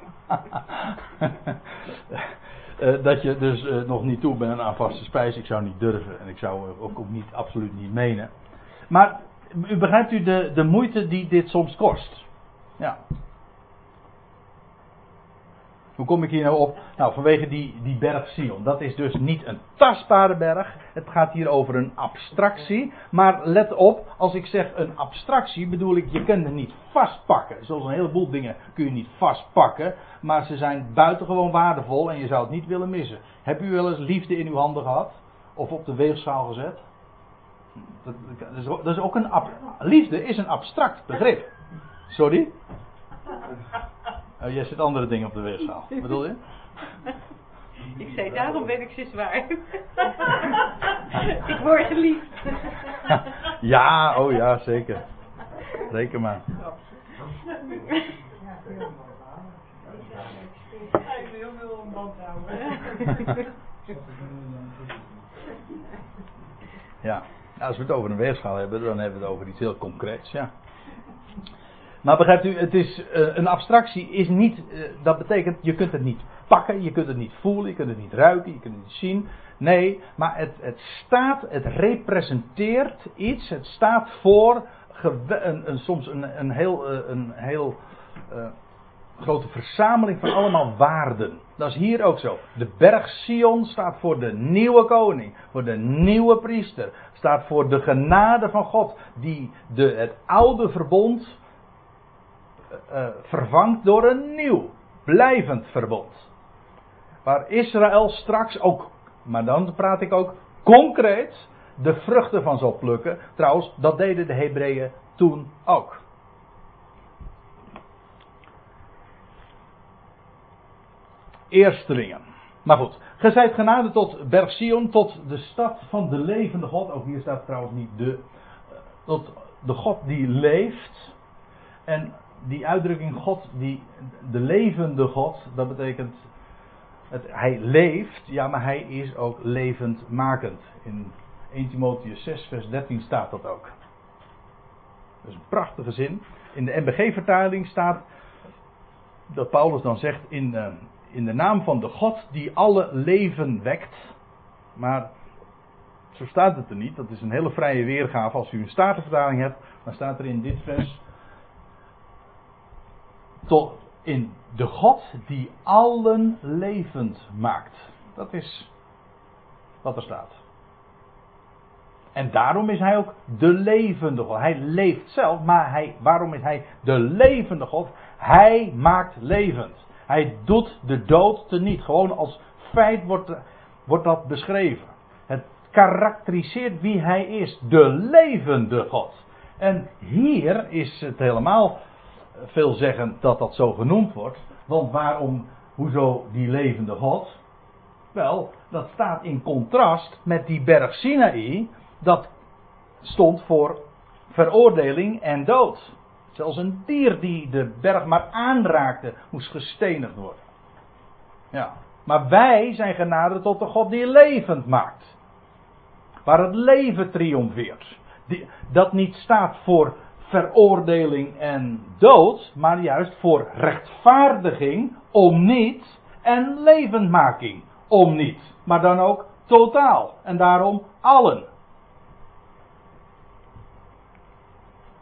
uh, dat je dus uh, nog niet toe bent aan vaste spijs. Ik zou niet durven en ik zou ook, ook niet, absoluut niet menen. Maar u begrijpt u de, de moeite die dit soms kost. Ja. Hoe kom ik hier nou op? Nou, vanwege die, die berg Sion. Dat is dus niet een tastbare berg. Het gaat hier over een abstractie. Maar let op, als ik zeg een abstractie, bedoel ik, je kunt het niet vastpakken. Zoals een heleboel dingen kun je niet vastpakken. Maar ze zijn buitengewoon waardevol en je zou het niet willen missen. Heb u wel eens liefde in uw handen gehad? Of op de weegschaal gezet? Dat, dat, is, ook een. Liefde is een abstract begrip. Sorry? Oh, jij zet andere dingen op de weegschaal. Wat bedoel je? Ik zei, daarom ben ik zo zwaar. ik word geliefd. ja, oh ja, zeker. Reken maar. Ik wil heel veel een band houden. ja, als we het over een weegschaal hebben, dan hebben we het over iets heel concreets, ja. Maar begrijpt u, het is, uh, een abstractie is niet, uh, dat betekent, je kunt het niet pakken, je kunt het niet voelen, je kunt het niet ruiken, je kunt het niet zien. Nee, maar het, het staat, het representeert iets, het staat voor een, een, soms een, een heel, uh, een heel grote verzameling van allemaal waarden. Dat is hier ook zo. De berg Sion staat voor de nieuwe koning, voor de nieuwe priester, staat voor de genade van God, die de, het oude verbond uh, vervangt door een nieuw, blijvend verbond. Waar Israël straks ook, maar dan praat ik ook concreet, de vruchten van zal plukken. Trouwens, dat deden de Hebreeën toen ook. Eerstelingen. Maar goed, ge zijt genade tot Berg Sion, tot de stad van de levende God. Ook hier staat trouwens niet de. Tot de God die leeft. En die uitdrukking God, die, de levende God, dat betekent het, hij leeft, ja, maar hij is ook levendmakend. In 1 Timotheus 6, vers 13 staat dat ook. Dat is een prachtige zin. In de MBG-vertaling staat dat Paulus dan zegt in, uh, in de naam van de God die alle leven wekt. Maar zo staat het er niet. Dat is een hele vrije weergave. Als u een statenvertaling hebt, dan staat er in dit vers. Tot in de God die allen levend maakt. Dat is wat er staat. En daarom is hij ook de levende God. Hij leeft zelf, maar hij, waarom is hij de levende God? Hij maakt levend. Hij doet de dood teniet. Gewoon als feit wordt, wordt dat beschreven. Het karakteriseert wie hij is. De levende God. En hier is het helemaal veelzeggend dat dat zo genoemd wordt. Want waarom, hoezo die levende God? Wel, dat staat in contrast met die berg Sinaï. Dat stond voor veroordeling en dood. Zelfs een dier die de berg maar aanraakte, moest gestenigd worden. Ja. Maar wij zijn genade tot de God die levend maakt. Waar het leven triomfeert. Die, dat niet staat voor veroordeling en dood, maar juist voor rechtvaardiging om niet en levendmaking om niet. Maar dan ook totaal. En daarom allen.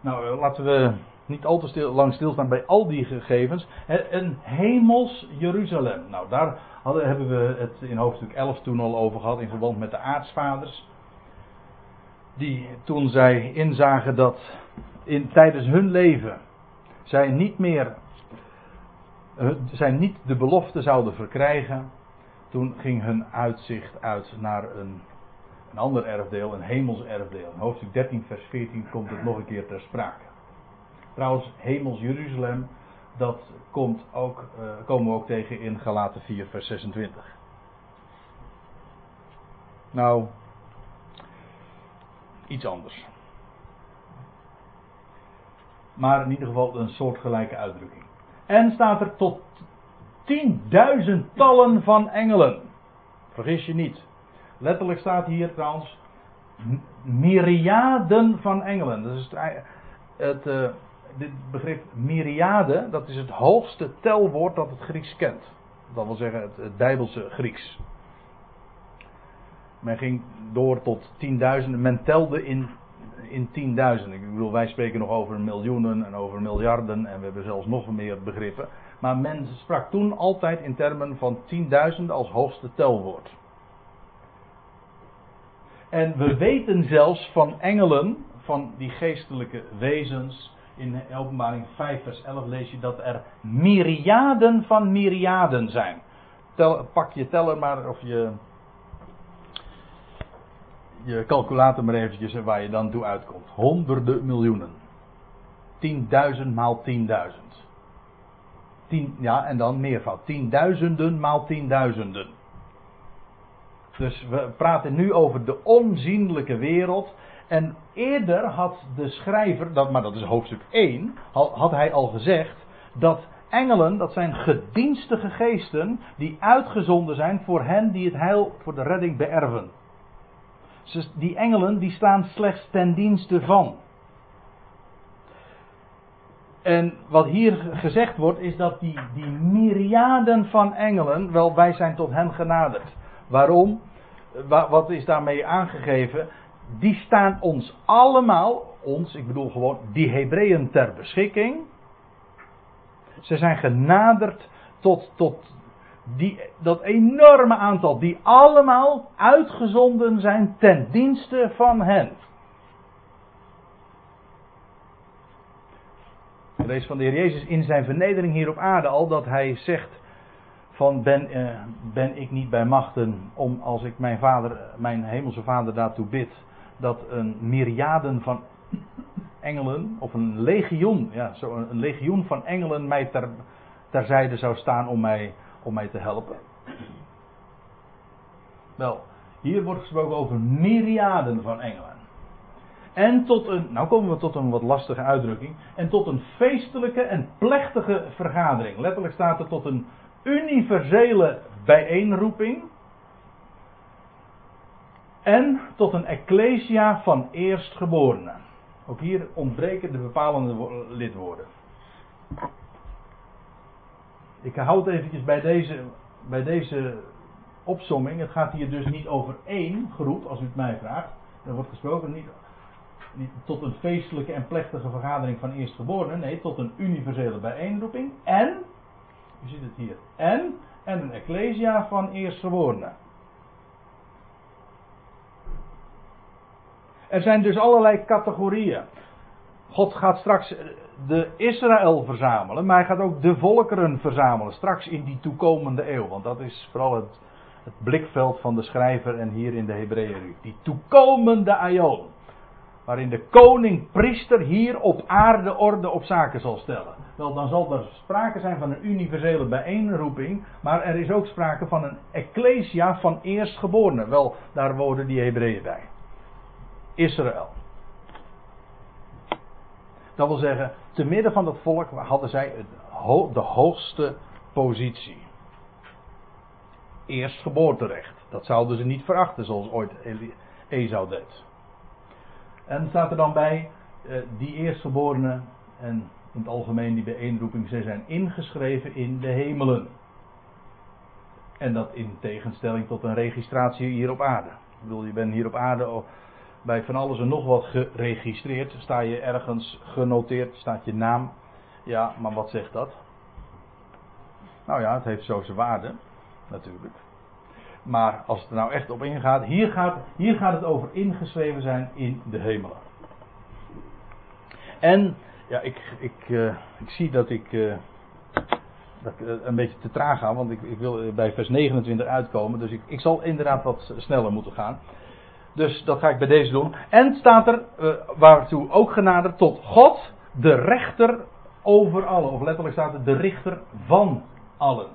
Nou, eh, laten we niet al te stil, lang stilstaan bij al die gegevens. Een hemels Jeruzalem. Nou, daar hadden, hebben we het in hoofdstuk 11 toen al over gehad in verband met de aartsvaders. Die toen zij inzagen dat in, tijdens hun leven zij niet meer, zij niet de belofte zouden verkrijgen. Toen ging hun uitzicht uit naar een, een ander erfdeel, een hemels erfdeel. Hoofdstuk 13, vers 14 komt het nog een keer ter sprake. Trouwens, hemels Jeruzalem, dat komt ook, uh, komen we ook tegen in Galaten 4, vers 26. Nou, iets anders. Maar in ieder geval een soortgelijke uitdrukking. En staat er tot tienduizendtallen van engelen. Vergis je niet. Letterlijk staat hier trouwens myriaden van engelen. Dat is het, het uh, dit begrip myriade, dat is het hoogste telwoord dat het Grieks kent. Dat wil zeggen het, het Bijbelse Grieks. Men ging door tot tienduizenden. Men telde in in tienduizenden. Ik bedoel, wij spreken nog over miljoenen en over miljarden en we hebben zelfs nog meer begrippen. Maar men sprak toen altijd in termen van tienduizenden als hoogste telwoord. En we weten zelfs van engelen, van die geestelijke wezens. In openbaring 5 vers 11 lees je dat er myriaden van myriaden zijn. Pak je teller maar of je je calculator maar eventjes waar je dan toe uitkomt. Honderden miljoenen. Tienduizend maal tienduizend. Tien, ja, en dan meervoud. Tienduizenden maal tienduizenden. Dus we praten nu over de onzienlijke wereld. En eerder had de schrijver, dat, maar dat is hoofdstuk 1, had hij al gezegd dat engelen, dat zijn gedienstige geesten die uitgezonden zijn voor hen die het heil voor de redding beërven die engelen die staan slechts ten dienste van. En wat hier gezegd wordt is dat die, die myriaden van engelen, wel wij zijn tot hem genaderd. Waarom? Wat is daarmee aangegeven? Die staan ons allemaal, ons, ik bedoel gewoon die Hebreeën ter beschikking. Ze zijn genaderd tot, tot die, dat enorme aantal die allemaal uitgezonden zijn ten dienste van hen. Lees van de Heer Jezus in zijn vernedering hier op aarde al dat hij zegt van ben, eh, ben ik niet bij machten om als ik mijn vader, mijn hemelse vader daartoe bid, dat een myriaden van engelen, of een legioen, ja, zo een legioen van engelen mij ter, terzijde zou staan om mij om mij te helpen. Wel, hier wordt gesproken over myriaden van engelen. En tot een, nou komen we tot een wat lastige uitdrukking. En tot een feestelijke en plechtige vergadering. Letterlijk staat er tot een universele bijeenroeping. En tot een ecclesia van eerstgeborenen. Ook hier ontbreken de bepalende lidwoorden. Ik houd eventjes bij deze, bij deze opsomming. Het gaat hier dus niet over één groep, als u het mij vraagt. Er wordt gesproken niet, niet tot een feestelijke en plechtige vergadering van eerstgeborenen. Nee, tot een universele bijeenroeping. En, u ziet het hier, en, en een ecclesia van eerstgeborenen. Er zijn dus allerlei categorieën. God gaat straks de Israël verzamelen, maar hij gaat ook de volkeren verzamelen. Straks in die toekomende eeuw. Want dat is vooral het, het blikveld van de schrijver en hier in de Hebreeën. Die toekomende aion. Waarin de koning-priester hier op aarde orde op zaken zal stellen. Wel, dan zal er sprake zijn van een universele bijeenroeping. Maar er is ook sprake van een ecclesia van eerstgeborenen. Wel, daar worden die Hebreeën bij. Israël. Dat wil zeggen, te midden van dat volk hadden zij de hoogste positie. Eerstgeboorterecht. Dat zouden ze niet verachten zoals ooit Esau deed. En staat er dan bij, eh, die eerstgeborenen en in het algemeen die bijeenroeping, ze zijn ingeschreven in de hemelen. En dat in tegenstelling tot een registratie hier op aarde. Ik bedoel, je bent hier op aarde bij van alles en nog wat geregistreerd. Sta je ergens genoteerd, staat je naam. Ja, maar wat zegt dat? Nou ja, het heeft zo zijn waarde, natuurlijk. Maar als het er nou echt op ingaat, hier gaat, hier gaat het over ingeschreven zijn in de hemelen. En, ja, ik, ik, uh, ik zie dat ik, uh, dat uh, een beetje te traag ga, want ik, ik wil bij vers 29 uitkomen. Dus ik, ik zal inderdaad wat sneller moeten gaan. Dus dat ga ik bij deze doen. En staat er, uh, waartoe ook genaderd, tot God, de rechter over allen. Of letterlijk staat er, de richter van allen.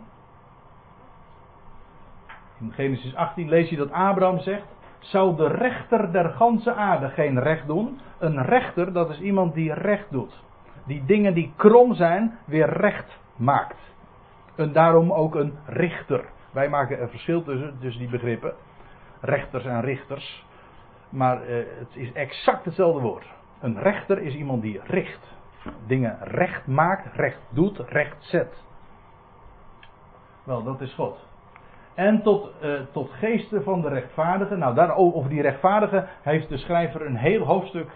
In Genesis 18 lees je dat Abraham zegt, zou de rechter der ganse aarde geen recht doen? Een rechter, dat is iemand die recht doet. Die dingen die krom zijn, weer recht maakt. En daarom ook een richter. Wij maken een verschil tussen, tussen die begrippen. Rechters en richters. Maar uh, het is exact hetzelfde woord. Een rechter is iemand die richt. Dingen recht maakt, recht doet, recht zet. Wel, dat is God. En tot, uh, tot geesten van de rechtvaardigen. Nou, daar, over die rechtvaardigen heeft de schrijver een heel hoofdstuk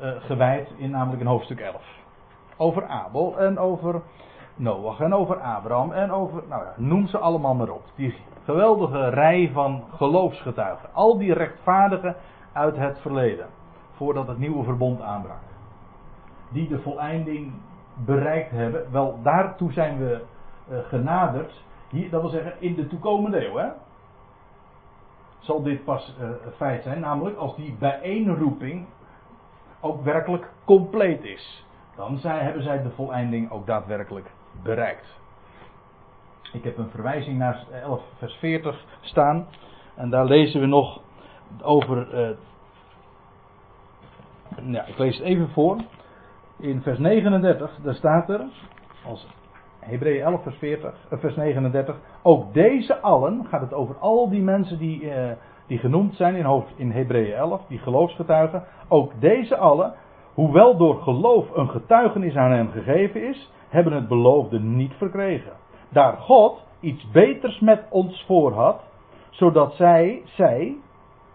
uh, gewijd, in namelijk een hoofdstuk 11. Over Abel en over Noach en over Abraham en over, nou ja, noem ze allemaal maar op. Die geweldige rij van geloofsgetuigen. Al die rechtvaardigen uit het verleden. Voordat het nieuwe verbond aanbrak. Die de voleinding bereikt hebben. Wel, daartoe zijn we uh, genaderd. Hier, dat wil zeggen, in de toekomende eeuw. Hè? Zal dit pas uh, feit zijn. Namelijk als die bijeenroeping ook werkelijk compleet is. Dan zijn, hebben zij de voleinding ook daadwerkelijk bereikt. Ik heb een verwijzing naar 11 vers 40 staan. En daar lezen we nog over. Uh, ja, ik lees het even voor. In vers 39, daar staat er, als Hebreeën 11, vers, 40, uh, vers 39. Ook deze allen, gaat het over al die mensen die, uh, die genoemd zijn in, in Hebreeën 11, die geloofsgetuigen. Ook deze allen, hoewel door geloof een getuigenis aan hen gegeven is, hebben het beloofde niet verkregen. Daar God iets beters met ons voor had, zodat zij, zij,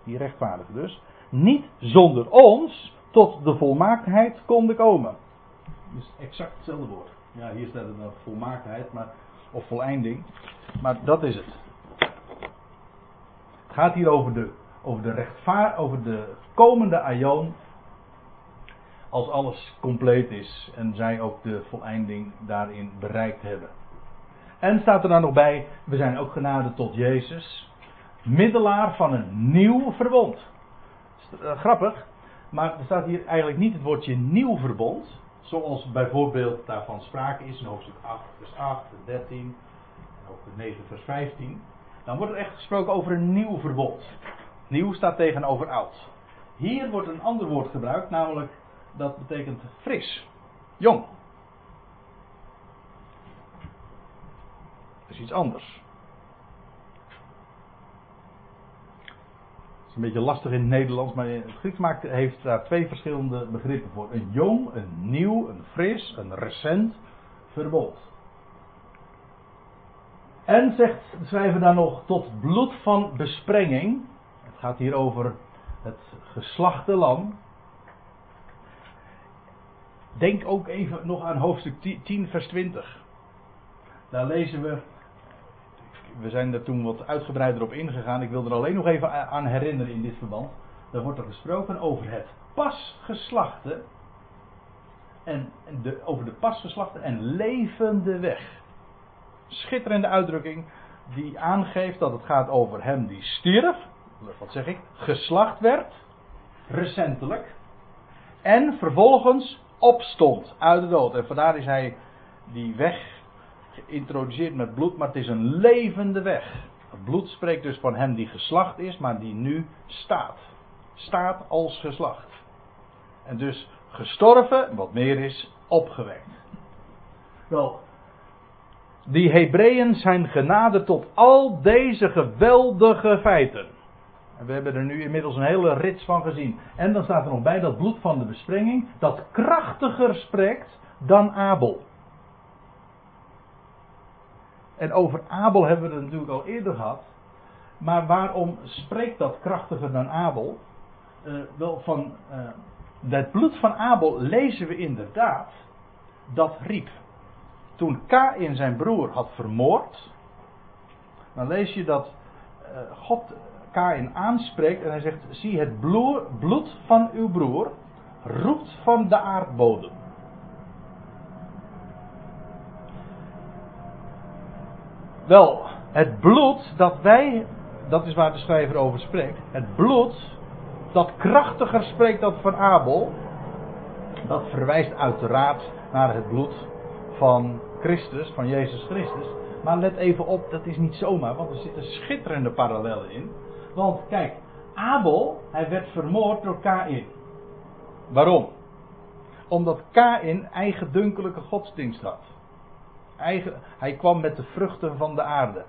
die rechtvaardigen dus, niet zonder ons tot de volmaaktheid konden komen. Dus exact hetzelfde woord. Ja, hier staat het dan volmaaktheid, maar, of voleinding. Maar dat is het. Het gaat hier over de, over de rechtvaar, over de komende aion. Als alles compleet is en zij ook de voleinding daarin bereikt hebben. En staat er dan nog bij, we zijn ook genade tot Jezus, middelaar van een nieuw verbond. Grappig, maar er staat hier eigenlijk niet het woordje nieuw verbond. Zoals bijvoorbeeld daarvan sprake is in hoofdstuk 8, vers 8, 13, en hoofdstuk 9, vers 15. Dan wordt er echt gesproken over een nieuw verbond. Nieuw staat tegenover oud. Hier wordt een ander woord gebruikt, namelijk dat betekent fris, jong. Dat is iets anders. Het is een beetje lastig in het Nederlands, maar het Grieks maakt, heeft daar twee verschillende begrippen voor. Een jong, een nieuw, een fris, een recent verbod. En zegt de schrijver daar nog tot bloed van besprenging. Het gaat hier over het geslachte lam. Denk ook even nog aan hoofdstuk 10, vers 20. Daar lezen we. We zijn er toen wat uitgebreider op ingegaan. Ik wil er alleen nog even aan herinneren in dit verband. Daar wordt er gesproken over het pasgeslachte. En de, over de pasgeslachte en levende weg. Schitterende uitdrukking die aangeeft dat het gaat over hem die stierf. Wat zeg ik? Geslacht werd. Recentelijk. En vervolgens opstond uit de dood. En vandaar is hij die weg geïntroduceerd met bloed, maar het is een levende weg. Het bloed spreekt dus van hem die geslacht is, maar die nu staat. Staat als geslacht. En dus gestorven, wat meer is, opgewekt. Wel, die Hebreeën zijn genade tot al deze geweldige feiten. En we hebben er nu inmiddels een hele rits van gezien. En dan staat er nog bij dat bloed van de besprenging dat krachtiger spreekt dan Abel. En over Abel hebben we het natuurlijk al eerder gehad. Maar waarom spreekt dat krachtiger dan Abel? Uh, wel van uh, het bloed van Abel lezen we inderdaad dat riep. Toen Kain zijn broer had vermoord, dan lees je dat uh, God Kain aanspreekt en hij zegt: Zie het bloed van uw broer roept van de aardbodem. Wel, het bloed dat wij, dat is waar de schrijver over spreekt, het bloed dat krachtiger spreekt dan van Abel, dat verwijst uiteraard naar het bloed van Christus, van Jezus Christus. Maar let even op, dat is niet zomaar, want er zitten schitterende parallellen in. Want kijk, Abel, hij werd vermoord door Kain. Waarom? Omdat Kain eigendunkelijke godsdienst had. Hij kwam met de vruchten van de aarde.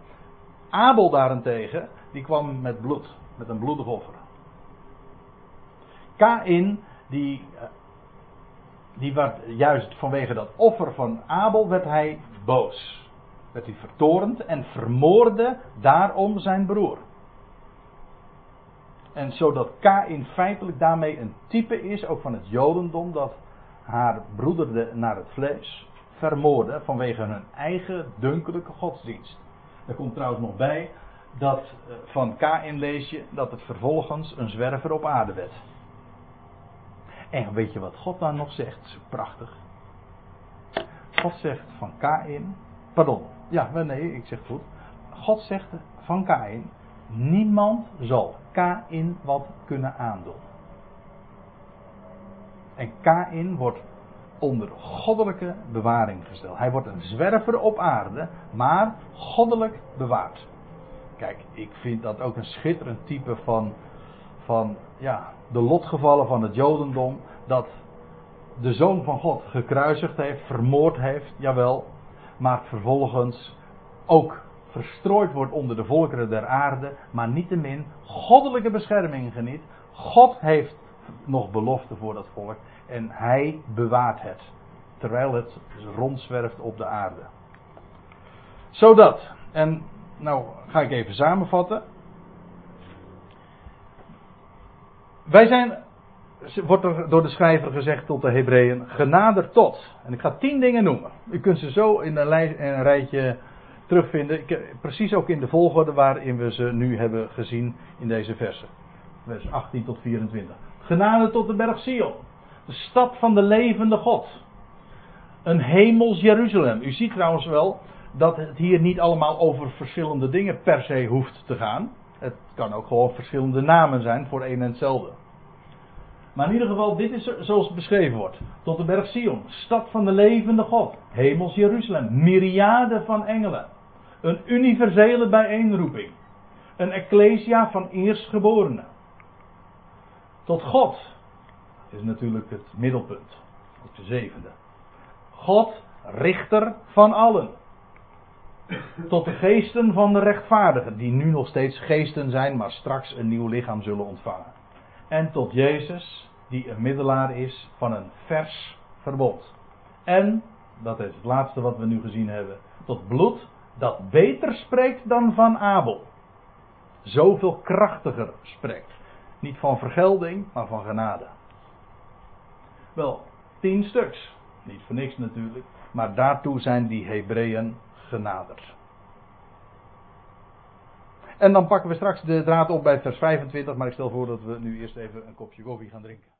Abel daarentegen, die kwam met bloed, met een bloedig offer. Kain, die, eh, die werd juist vanwege dat offer van Abel, werd hij boos. Werd hij vertorend en vermoorde daarom zijn broer. En zodat Kain feitelijk daarmee een type is, ook van het Jodendom, dat haar broederde naar het vlees vermoorden vanwege hun eigen dunkelijke godsdienst. Er komt trouwens nog bij dat eh, van Kain lees je dat het vervolgens een zwerver op aarde werd. En weet je wat God dan nog zegt? Prachtig. God zegt van Kain, pardon, ja, nee, ik zeg goed. God zegt van Kain, niemand zal Kain wat kunnen aandoen. En Kain wordt onder goddelijke bewaring gesteld. Hij wordt een zwerver op aarde, maar goddelijk bewaard. Kijk, ik vind dat ook een schitterend type van, van ja, de lotgevallen van het Jodendom. Dat de Zoon van God gekruisigd heeft, vermoord heeft, jawel. Maar vervolgens ook verstrooid wordt onder de volkeren der aarde. Maar niettemin goddelijke bescherming geniet. God heeft nog belofte voor dat volk. En hij bewaart het. Terwijl het rondzwerft op de aarde. Zodat. En nou ga ik even samenvatten. Wij zijn, wordt er door de schrijver gezegd tot de Hebreeën, genaderd tot. En ik ga tien dingen noemen. U kunt ze zo in een, lij, in een rijtje terugvinden. Ik, precies ook in de volgorde waarin we ze nu hebben gezien in deze versen. Vers 18 tot 24. Genade tot de berg Sion. De stad van de levende God. Een hemels Jeruzalem. U ziet trouwens wel dat het hier niet allemaal over verschillende dingen per se hoeft te gaan. Het kan ook gewoon verschillende namen zijn voor een en hetzelfde. Maar in ieder geval, dit is zoals het beschreven wordt. Tot de berg Sion, stad van de levende God, hemels Jeruzalem, myriaden van engelen. Een universele bijeenroeping. Een ecclesia van eerstgeborenen. Tot God is natuurlijk het middelpunt. Op de zevende. God, richter van allen. Tot de geesten van de rechtvaardigen, die nu nog steeds geesten zijn, maar straks een nieuw lichaam zullen ontvangen. En tot Jezus, die een middelaar is van een vers verbond. En, dat is het laatste wat we nu gezien hebben, tot bloed dat beter spreekt dan van Abel. Zoveel krachtiger spreekt. Niet van vergelding, maar van genade. Wel, tien stuks. Niet voor niks natuurlijk. Maar daartoe zijn die Hebreeën genaderd. En dan pakken we straks de draad op bij vers 25. Maar ik stel voor dat we nu eerst even een kopje koffie gaan drinken.